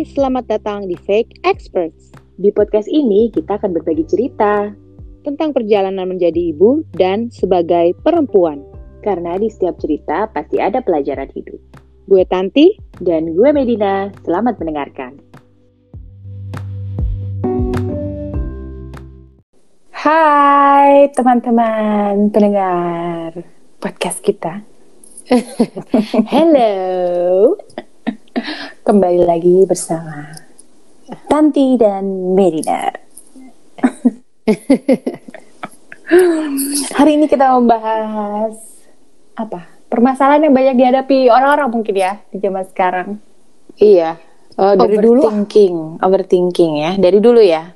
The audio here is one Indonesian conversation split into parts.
Hai, selamat datang di Fake Experts. Di podcast ini kita akan berbagi cerita tentang perjalanan menjadi ibu dan sebagai perempuan. Karena di setiap cerita pasti ada pelajaran hidup. Gue Tanti dan gue Medina. Selamat mendengarkan. Hai teman-teman pendengar podcast kita. Hello. Kembali lagi bersama Tanti dan Medina. Hari ini kita membahas apa? Permasalahan yang banyak dihadapi orang-orang mungkin ya di zaman sekarang. Iya. Uh, dari dulu overthinking, overthinking ya. Dari dulu ya.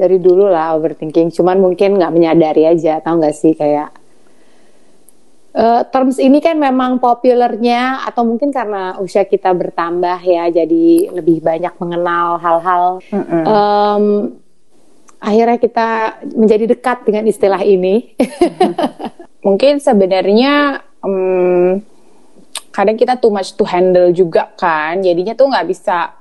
Dari dulu lah overthinking. Cuman mungkin nggak menyadari aja, tau nggak sih kayak Uh, terms ini kan memang populernya atau mungkin karena usia kita bertambah ya, jadi lebih banyak mengenal hal-hal. Mm -hmm. um, akhirnya kita menjadi dekat dengan istilah ini. mungkin sebenarnya um, kadang kita too much to handle juga kan, jadinya tuh nggak bisa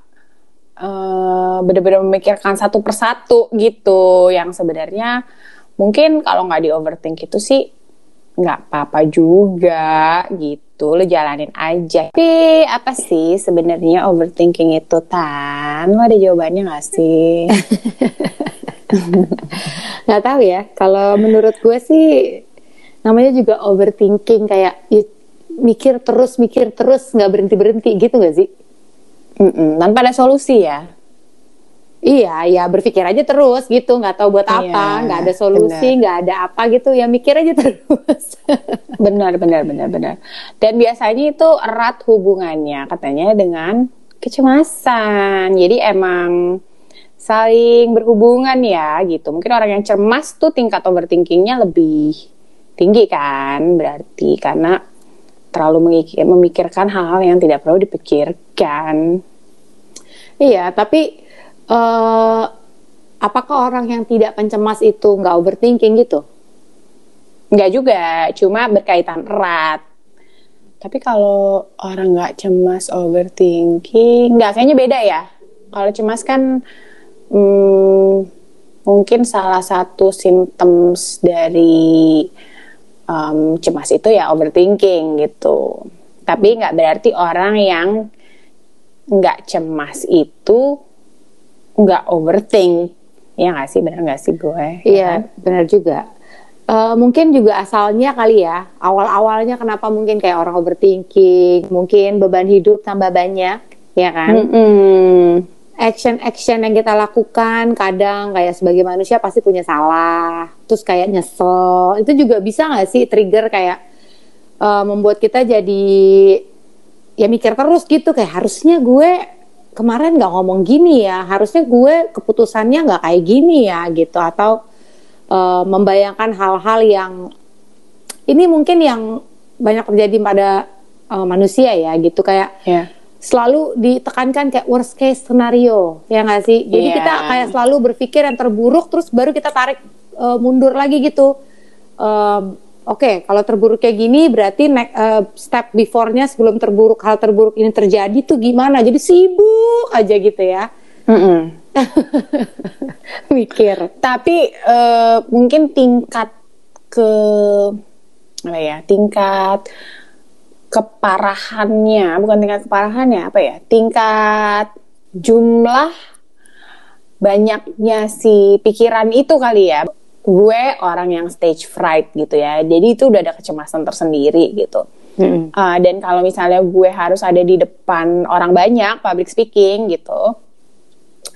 uh, benar-benar memikirkan satu persatu gitu. Yang sebenarnya mungkin kalau nggak di overthink itu sih nggak apa-apa juga gitu lo jalanin aja. Tapi apa sih sebenarnya overthinking itu tan? Lo ada jawabannya nggak sih? Nggak tahu ya. Kalau menurut gue sih namanya juga overthinking kayak mikir terus mikir terus nggak berhenti berhenti gitu nggak sih? Mm -mm, tanpa ada solusi ya Iya, ya berpikir aja terus gitu, nggak tahu buat iya, apa, nggak ada solusi, nggak ada apa gitu, ya mikir aja terus. benar, benar, benar, benar. Dan biasanya itu erat hubungannya katanya dengan kecemasan. Jadi emang saling berhubungan ya gitu. Mungkin orang yang cemas tuh tingkat overthinkingnya lebih tinggi kan, berarti karena terlalu memikirkan hal-hal yang tidak perlu dipikirkan. Iya, tapi uh, apakah orang yang tidak pencemas itu nggak overthinking gitu? Nggak juga, cuma berkaitan erat. Tapi kalau orang nggak cemas overthinking, nggak kayaknya beda ya. Kalau cemas kan hmm, mungkin salah satu symptoms dari um, cemas itu ya overthinking gitu. Tapi nggak berarti orang yang nggak cemas itu nggak overthink. Ya nggak sih? Benar nggak sih gue? Ya iya kan? benar juga. Uh, mungkin juga asalnya kali ya awal awalnya kenapa mungkin kayak orang overthinking mungkin beban hidup tambah banyak ya kan? Mm -hmm. action action yang kita lakukan kadang kayak sebagai manusia pasti punya salah terus kayak nyesel. Itu juga bisa nggak sih trigger kayak uh, membuat kita jadi ya mikir terus gitu kayak harusnya gue kemarin nggak ngomong gini ya. Harusnya gue keputusannya nggak kayak gini ya gitu. Atau uh, membayangkan hal-hal yang ini mungkin yang banyak terjadi pada uh, manusia ya gitu. Kayak yeah. selalu ditekankan kayak worst case scenario ya nggak sih? Jadi yeah. kita kayak selalu berpikir yang terburuk terus baru kita tarik uh, mundur lagi gitu. Um, oke okay, kalau terburuk kayak gini berarti next, uh, step before-nya sebelum terburuk hal terburuk ini terjadi tuh gimana? Jadi sibuk aja gitu ya. Mm -mm. mikir. Tapi uh, mungkin tingkat ke apa ya tingkat keparahannya bukan tingkat keparahannya apa ya tingkat jumlah banyaknya si pikiran itu kali ya gue orang yang stage fright gitu ya. Jadi itu udah ada kecemasan tersendiri gitu. Hmm. uh, dan kalau misalnya gue harus ada di depan orang banyak public speaking gitu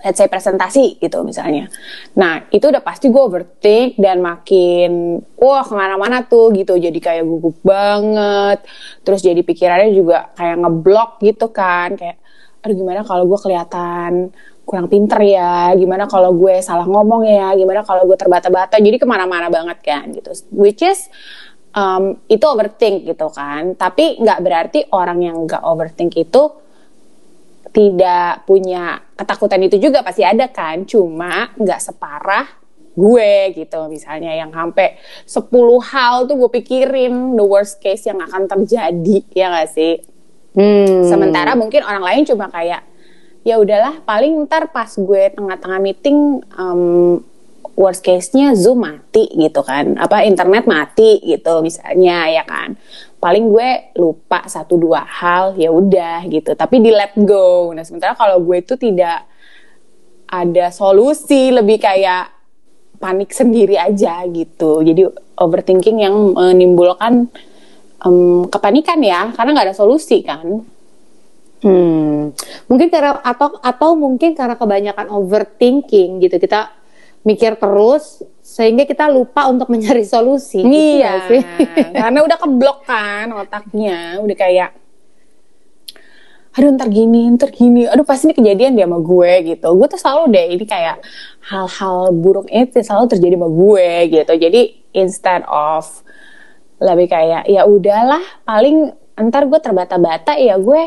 let's say presentasi gitu misalnya. Nah itu udah pasti gue overthink dan makin wah ke mana-mana tuh gitu. Jadi kayak gugup banget. Terus jadi pikirannya juga kayak ngeblok gitu kan kayak aduh gimana kalau gue kelihatan kurang pinter ya, gimana kalau gue salah ngomong ya, gimana kalau gue terbata-bata, jadi ke mana-mana banget kan gitu. Which is um, itu overthink gitu kan, tapi nggak berarti orang yang nggak overthink itu tidak punya ketakutan itu juga pasti ada kan, cuma nggak separah gue gitu. Misalnya yang sampai 10 hal tuh gue pikirin the worst case yang akan terjadi ya gak sih hmm. sementara mungkin orang lain cuma kayak ya udahlah paling ntar pas gue tengah-tengah meeting um, worst case-nya Zoom mati gitu kan. Apa internet mati gitu misalnya ya kan. Paling gue lupa satu dua hal ya udah gitu. Tapi di let go. Nah sementara kalau gue itu tidak ada solusi lebih kayak panik sendiri aja gitu. Jadi overthinking yang menimbulkan um, kepanikan ya karena nggak ada solusi kan Hmm, mungkin karena atau atau mungkin karena kebanyakan overthinking gitu kita mikir terus sehingga kita lupa untuk mencari solusi. Gitu iya, sih? karena udah keblok kan otaknya, udah kayak aduh ntar gini, ntar gini, aduh pasti ini kejadian dia sama gue gitu. Gue tuh selalu deh ini kayak hal-hal buruk itu selalu terjadi sama gue gitu. Jadi instead of lebih kayak ya udahlah paling ntar gue terbata-bata ya gue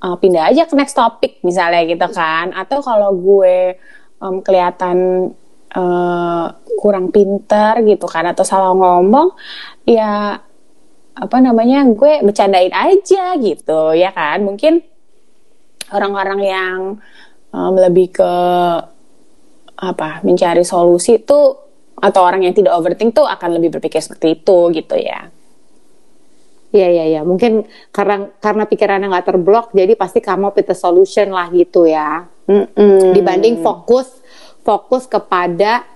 uh, pindah aja ke next topic misalnya gitu kan atau kalau gue um, kelihatan uh, kurang pinter gitu kan atau salah ngomong ya apa namanya gue bercandain aja gitu ya kan mungkin orang-orang yang um, lebih ke apa mencari solusi tuh atau orang yang tidak overthink tuh akan lebih berpikir seperti itu gitu ya. Iya iya iya, mungkin karena karena pikirannya nggak terblok, jadi pasti kamu with solution lah gitu ya. Mm-mm. Dibanding fokus fokus kepada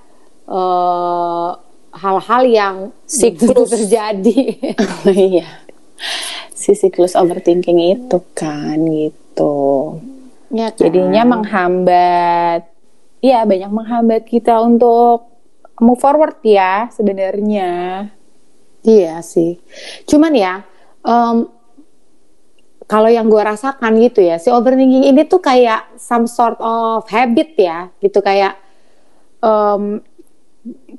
uh, hal-hal yang siklus terjadi. iya, si siklus overthinking itu kan gitu. Ya kan? Jadinya menghambat, ya banyak menghambat kita untuk move forward ya sebenarnya. Iya sih. Cuman ya, um, kalau yang gue rasakan gitu ya, si overthinking ini tuh kayak some sort of habit ya, gitu kayak um,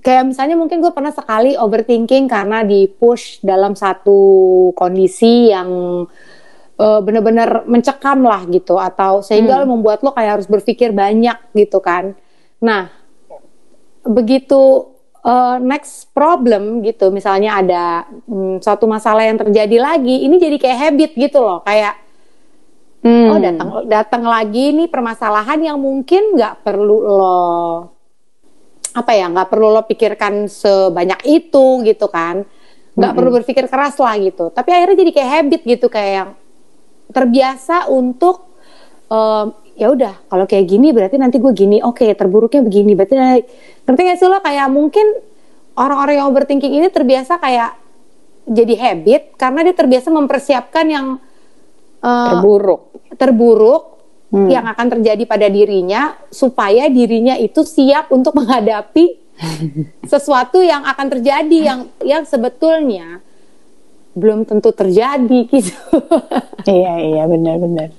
kayak misalnya mungkin gue pernah sekali overthinking karena di push dalam satu kondisi yang uh, benar-benar mencekam lah gitu, atau sehingga hmm. membuat lo kayak harus berpikir banyak gitu kan. Nah, begitu uh, next problem gitu misalnya ada um, suatu masalah yang terjadi lagi ini jadi kayak habit gitu loh kayak hmm. oh datang datang lagi nih permasalahan yang mungkin nggak perlu lo apa ya nggak perlu lo pikirkan sebanyak itu gitu kan nggak -hmm. perlu berpikir keras lah gitu tapi akhirnya jadi kayak habit gitu kayak yang terbiasa untuk um, ya udah kalau kayak gini berarti nanti gue gini oke okay, terburuknya begini berarti ngerti gak sih lo kayak mungkin orang-orang yang overthinking ini terbiasa kayak jadi habit karena dia terbiasa mempersiapkan yang uh, terburuk terburuk hmm. yang akan terjadi pada dirinya supaya dirinya itu siap untuk menghadapi sesuatu yang akan terjadi yang yang sebetulnya belum tentu terjadi gitu. iya iya benar-benar.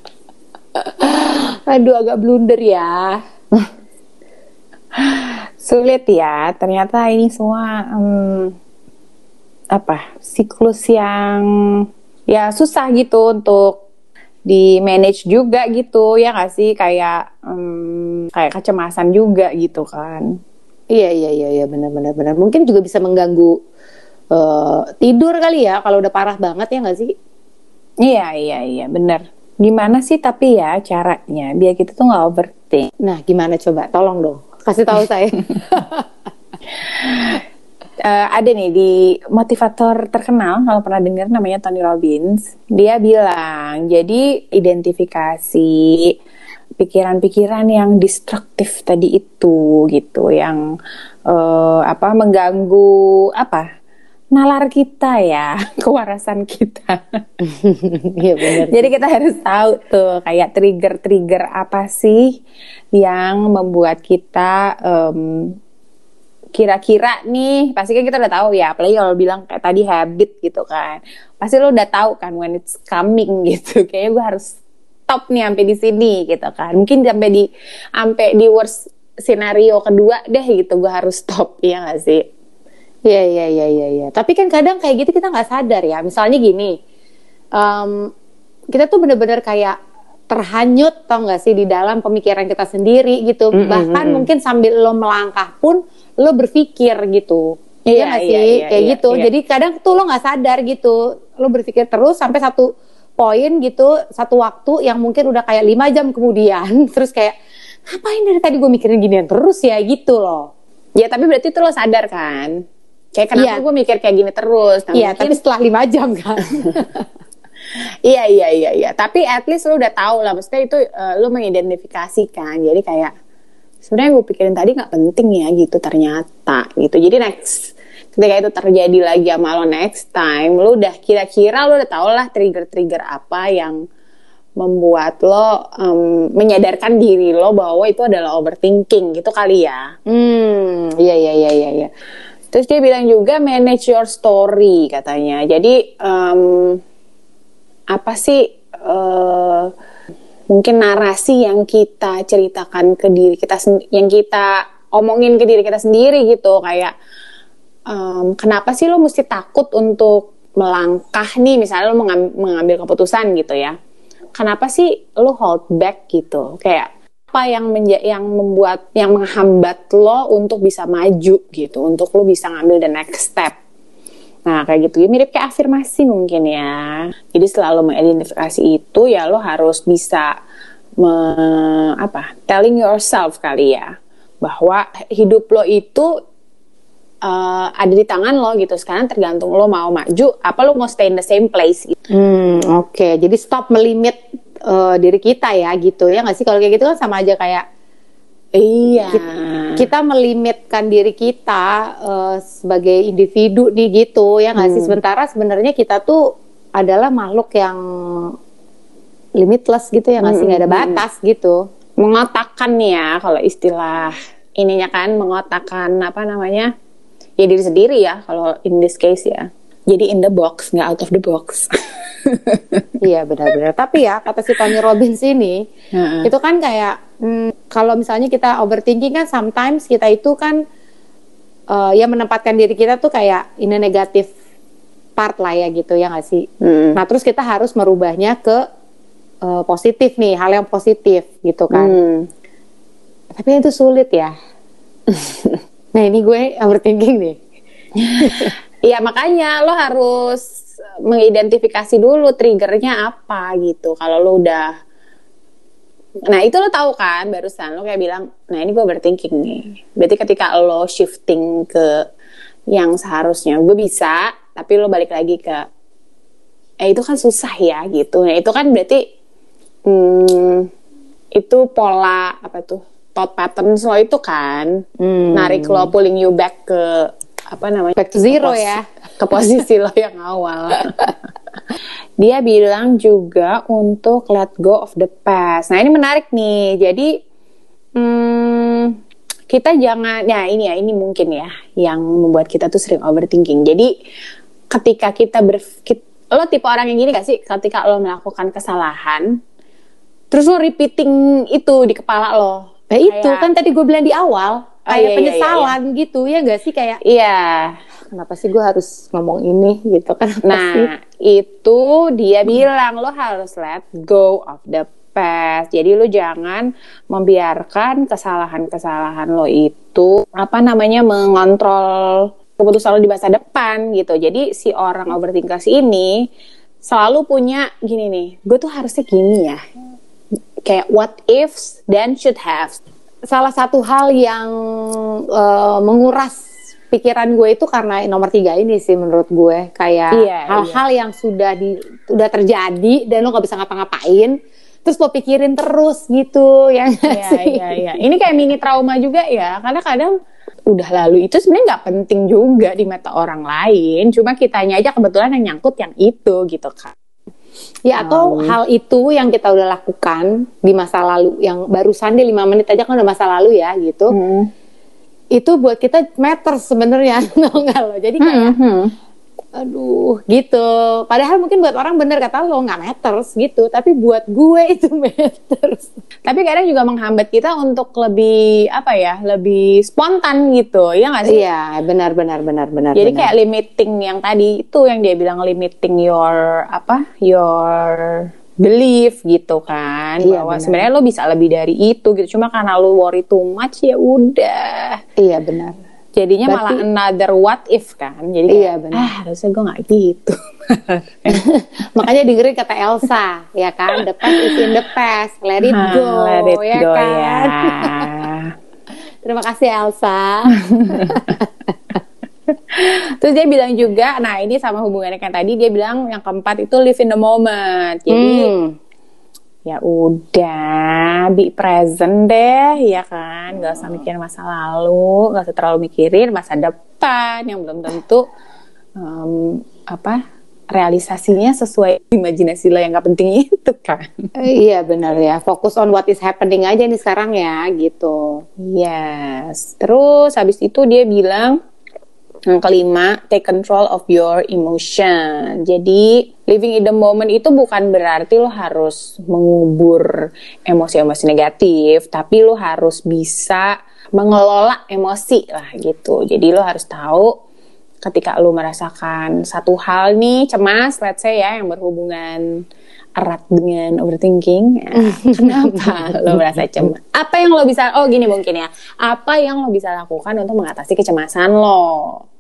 Aduh agak blunder ya. Sulit ya. Ternyata ini semua um, apa siklus yang ya susah gitu untuk di manage juga gitu ya gak sih kayak um, kayak kecemasan juga gitu kan. Iya iya iya iya benar benar benar. Mungkin juga bisa mengganggu uh, tidur kali ya kalau udah parah banget ya gak sih? Iya iya iya benar. Gimana sih tapi ya caranya biar kita tuh nggak overthink? Nah, gimana coba? Tolong dong, kasih tahu saya. uh, ada nih di motivator terkenal kalau pernah dengar namanya Tony Robbins. Dia bilang, jadi identifikasi pikiran-pikiran yang destruktif tadi itu gitu, yang uh, apa mengganggu apa nalar kita ya, kewarasan kita. Iya benar. Jadi kita harus tahu tuh kayak trigger-trigger apa sih yang membuat kita um, kira-kira nih pasti kan kita udah tahu ya apalagi kalau bilang kayak tadi habit gitu kan pasti lo udah tahu kan when it's coming gitu kayaknya gue harus stop nih sampai di sini gitu kan mungkin sampai di sampai di worst scenario kedua deh gitu gue harus stop ya gak sih Iya iya iya iya. Ya. Tapi kan kadang kayak gitu kita nggak sadar ya. Misalnya gini, um, kita tuh bener-bener kayak terhanyut tau gak sih di dalam pemikiran kita sendiri gitu. Mm -hmm. Bahkan mungkin sambil lo melangkah pun lo berpikir gitu. Iya, iya gak sih? Iya, iya, kayak iya, gitu. Iya. Jadi kadang tuh lo nggak sadar gitu. Lo berpikir terus sampai satu poin gitu satu waktu yang mungkin udah kayak lima jam kemudian terus kayak ngapain dari tadi gue mikirin ginian terus ya gitu loh ya tapi berarti itu lo sadar kan kayak kenapa ya. gue mikir kayak gini terus? Nah, iya tapi setelah lima jam kan. Iya iya iya iya. Tapi at least lo udah tahu lah maksudnya itu uh, lo mengidentifikasikan. Jadi kayak sebenarnya gue pikirin tadi nggak penting ya gitu ternyata gitu. Jadi next ketika itu terjadi lagi sama lo next time lo udah kira-kira lo udah tau lah trigger-trigger apa yang membuat lo um, menyadarkan diri lo bahwa itu adalah overthinking gitu kali ya. Hmm. Iya iya iya iya ya. Terus dia bilang juga manage your story katanya. Jadi um, apa sih uh, mungkin narasi yang kita ceritakan ke diri kita yang kita omongin ke diri kita sendiri gitu. Kayak um, kenapa sih lo mesti takut untuk melangkah nih? Misalnya lo mengambil keputusan gitu ya. Kenapa sih lo hold back gitu? Kayak apa yang menja yang membuat yang menghambat lo untuk bisa maju gitu untuk lo bisa ngambil the next step Nah kayak gitu ya mirip kayak afirmasi mungkin ya. Jadi selalu mengidentifikasi itu ya lo harus bisa me, apa telling yourself kali ya bahwa hidup lo itu uh, ada di tangan lo gitu. Sekarang tergantung lo mau maju apa lo mau stay in the same place. Gitu. Hmm oke. Okay. Jadi stop melimit uh, diri kita ya gitu ya nggak sih kalau kayak gitu kan sama aja kayak Iya. Kita, melimitkan diri kita uh, sebagai individu nih gitu ya nggak hmm. sih. Sementara sebenarnya kita tuh adalah makhluk yang limitless gitu ya nggak hmm. sih nggak ada hmm. batas hmm. gitu. Mengotakkan ya kalau istilah ininya kan mengotakkan apa namanya ya diri sendiri ya kalau in this case ya. Jadi in the box nggak out of the box. iya benar-benar. Tapi ya kata si Tony Robbins ini uh-uh. itu kan kayak hmm, kalau misalnya kita overthinking kan sometimes kita itu kan uh, ya menempatkan diri kita tuh kayak ini negatif part lah ya gitu ya nggak sih. Hmm. Nah terus kita harus merubahnya ke uh, positif nih hal yang positif gitu kan. Hmm. Tapi itu sulit ya. nah ini gue overthinking nih. Iya makanya lo harus mengidentifikasi dulu triggernya apa gitu. Kalau lo udah Nah itu lo tahu kan barusan lo kayak bilang, nah ini gue overthinking nih. Berarti ketika lo shifting ke yang seharusnya gue bisa, tapi lo balik lagi ke, eh itu kan susah ya gitu. Nah itu kan berarti hmm, itu pola apa tuh thought pattern lo itu kan hmm. narik lo pulling you back ke apa namanya back to zero ya ke posisi lo yang awal. Dia bilang juga untuk let go of the past. Nah ini menarik nih. Jadi hmm, kita jangan, ya ini ya ini mungkin ya yang membuat kita tuh sering overthinking. Jadi ketika kita ber, lo tipe orang yang gini gak sih? Ketika lo melakukan kesalahan, terus lo repeating itu di kepala lo. Nah itu kan tadi gue bilang di awal kayak oh, iya, penyesalan iya, iya. gitu ya gak sih? Kayak iya. Kenapa sih gue harus ngomong ini? Gitu kan nah sih? itu dia bilang lo harus let go of the past. Jadi lo jangan membiarkan kesalahan-kesalahan lo itu apa namanya mengontrol keputusan lo di masa depan gitu. Jadi si orang overthinkers ini selalu punya gini nih gue tuh harusnya gini ya. Kayak what ifs then should have salah satu hal yang uh, menguras pikiran gue itu karena nomor tiga ini sih menurut gue kayak iya, hal-hal iya, yang sudah di udah terjadi dan lo nggak bisa ngapa-ngapain terus lo pikirin terus gitu ya iya, sih? iya, iya. ini kayak mini trauma juga ya karena kadang udah lalu itu sebenarnya nggak penting juga di mata orang lain cuma kitanya aja kebetulan yang nyangkut yang itu gitu kan Ya atau um, hal itu yang kita udah lakukan di masa lalu yang barusan di lima menit aja kan udah masa lalu ya gitu. Hmm. Itu buat kita matter sebenarnya enggak lo. Jadi kayak hmm, hmm aduh gitu. Padahal mungkin buat orang bener kata lo nggak matters gitu. Tapi buat gue itu matters. Tapi kadang juga menghambat kita untuk lebih apa ya lebih spontan gitu. Ya nggak sih? Iya benar benar benar benar jadi benar. kayak limiting yang tadi itu yang dia bilang limiting your apa your belief gitu kan. Iya, bahwa sebenarnya lo bisa lebih dari itu gitu. Cuma karena lo worry too much ya udah. Iya benar Jadinya Berarti, malah another what if kan. Jadi kayak, iya benar. Ah, harusnya gue gak gitu. Makanya dengerin kata Elsa, ya kan? The past is in the past. Let it go, let it ya go, kan? Ya. Terima kasih Elsa. Terus dia bilang juga, nah ini sama hubungannya kan tadi dia bilang yang keempat itu live in the moment. Jadi hmm. Ya udah be present deh, ya kan, Gak usah mikirin masa lalu, gak usah terlalu mikirin masa depan yang belum tentu um, apa realisasinya sesuai imajinasi lo yang gak penting itu kan. iya benar ya, fokus on what is happening aja nih sekarang ya gitu. Yes. Terus habis itu dia bilang yang kelima, take control of your emotion. Jadi, living in the moment itu bukan berarti lo harus mengubur emosi-emosi negatif, tapi lo harus bisa mengelola emosi lah gitu. Jadi lo harus tahu ketika lo merasakan satu hal nih cemas, let's say ya yang berhubungan erat dengan overthinking. Ya, kenapa lo merasa cemas? Apa yang lo bisa? Oh gini mungkin ya. Apa yang lo bisa lakukan untuk mengatasi kecemasan lo?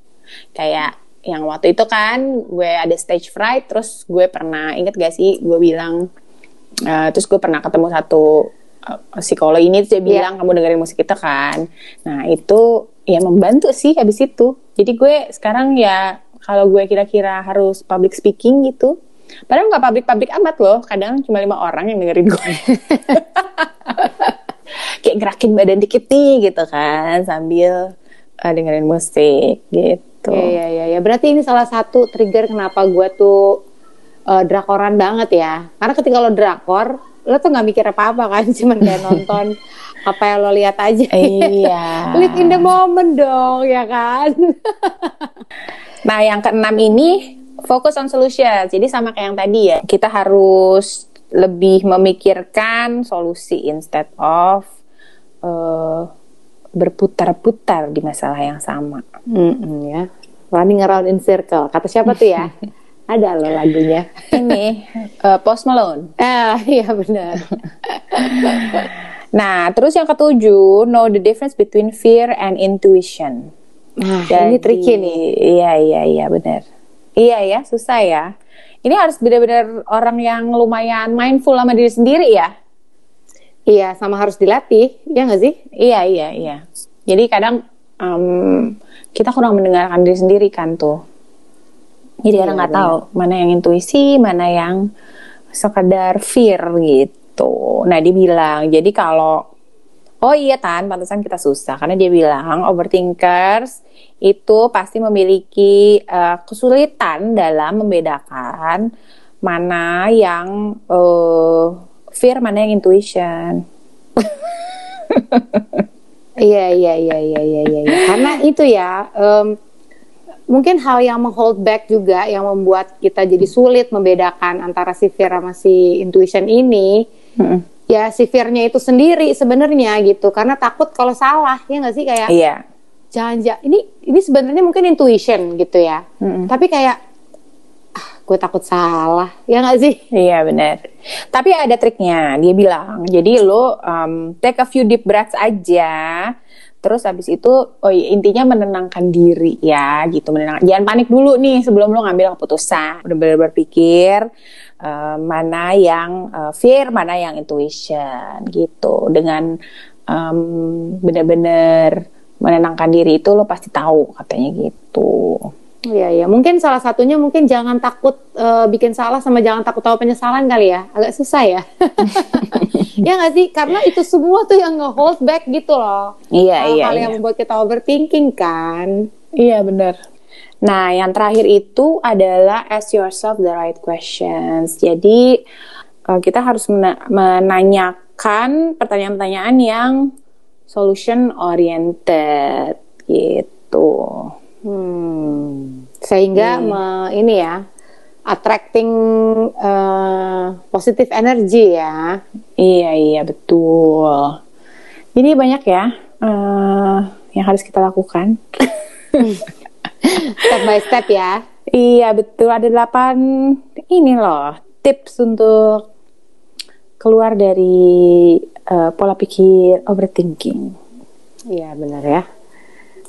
kayak yang waktu itu kan gue ada stage fright terus gue pernah inget gak sih gue bilang uh, terus gue pernah ketemu satu uh, psikolog ini terus dia iya. bilang yeah. kamu dengerin musik kita kan nah itu ya membantu sih habis itu jadi gue sekarang ya kalau gue kira-kira harus public speaking gitu padahal nggak public amat loh kadang cuma lima orang yang dengerin gue kayak gerakin badan dikit nih gitu kan sambil uh, dengerin musik gitu gitu. Iya iya iya. Berarti ini salah satu trigger kenapa gue tuh uh, drakoran banget ya. Karena ketika lo drakor, lo tuh nggak mikir apa-apa kan, cuman kayak nonton apa yang lo lihat aja. Iya. Live in the moment dong, ya kan. nah, yang keenam ini fokus on solution. Jadi sama kayak yang tadi ya, kita harus lebih memikirkan solusi instead of uh, berputar-putar di masalah yang sama. Mm -mm, ya. Running around in circle. Kata siapa tuh ya? Ada loh lagunya. Ini uh, Post Malone. Ah, iya benar. nah, terus yang ketujuh, know the difference between fear and intuition. Nah, Jadi, ini tricky nih. Iya, iya, iya, benar. Iya ya, susah ya. Ini harus benar-benar orang yang lumayan mindful sama diri sendiri ya. Iya, sama harus dilatih, ya nggak sih? Iya, iya, iya. Jadi kadang um, kita kurang mendengarkan diri sendiri kan tuh. Jadi iya, orang nggak tahu mana yang intuisi, mana yang sekedar fear gitu. Nah, dia bilang, jadi kalau Oh iya Tan, pantesan kita susah. Karena dia bilang overthinkers itu pasti memiliki uh, kesulitan dalam membedakan mana yang uh, fear mana yang intuition. Iya iya iya iya iya iya karena itu ya um, mungkin hal yang menghold back juga yang membuat kita jadi sulit membedakan antara si fear sama si intuition ini hmm. Ya si fearnya itu sendiri sebenarnya gitu. Karena takut kalau salah ya nggak sih? Kayak iya. jangan jangan ini ini sebenarnya mungkin intuition gitu ya. Hmm. tapi kayak gue takut salah. Ya nggak sih? Iya benar tapi ada triknya dia bilang jadi lo um, take a few deep breaths aja terus habis itu oh iya, intinya menenangkan diri ya gitu menenang jangan panik dulu nih sebelum lo ngambil keputusan. Benar-benar berpikir uh, mana yang uh, fear mana yang intuition gitu dengan um, benar-benar menenangkan diri itu lo pasti tahu katanya gitu Iya iya, mungkin salah satunya mungkin jangan takut uh, bikin salah sama jangan takut tahu penyesalan kali ya, agak susah ya. ya nggak sih, karena itu semua tuh yang nge-hold back gitu loh. Iya hal, iya. Hal iya. yang membuat kita overthinking kan. Iya benar. Nah yang terakhir itu adalah ask yourself the right questions. Jadi uh, kita harus mena menanyakan pertanyaan-pertanyaan yang solution oriented gitu. Hmm. Sehingga hmm. me, ini ya attracting uh, positive energy ya. Iya iya betul. Ini banyak ya uh, yang harus kita lakukan. step by step ya. Iya betul ada delapan ini loh tips untuk keluar dari uh, pola pikir overthinking. Iya benar ya.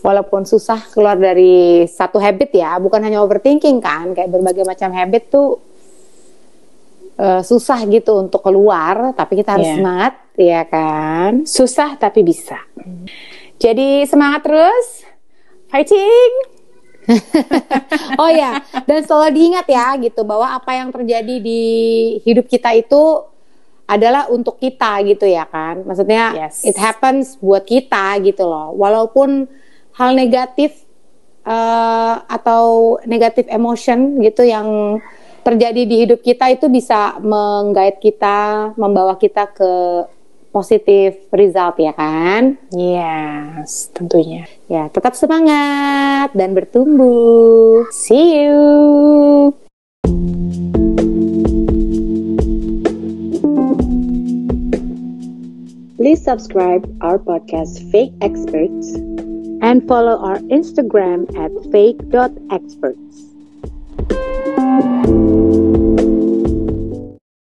walaupun susah keluar dari satu habit ya, bukan hanya overthinking kan, kayak berbagai macam habit tuh uh, susah gitu untuk keluar, tapi kita harus yeah. semangat, ya kan? Susah tapi bisa. Jadi semangat terus, fighting. oh ya, dan selalu diingat ya gitu bahwa apa yang terjadi di hidup kita itu adalah untuk kita gitu ya kan. Maksudnya yes. it happens buat kita gitu loh. Walaupun hal negatif uh, atau negatif emotion gitu yang terjadi di hidup kita itu bisa menggait kita, membawa kita ke positif result ya kan? Yes, tentunya. Ya, tetap semangat dan bertumbuh. See you. Please subscribe our podcast Fake Experts and follow our Instagram at fake.experts.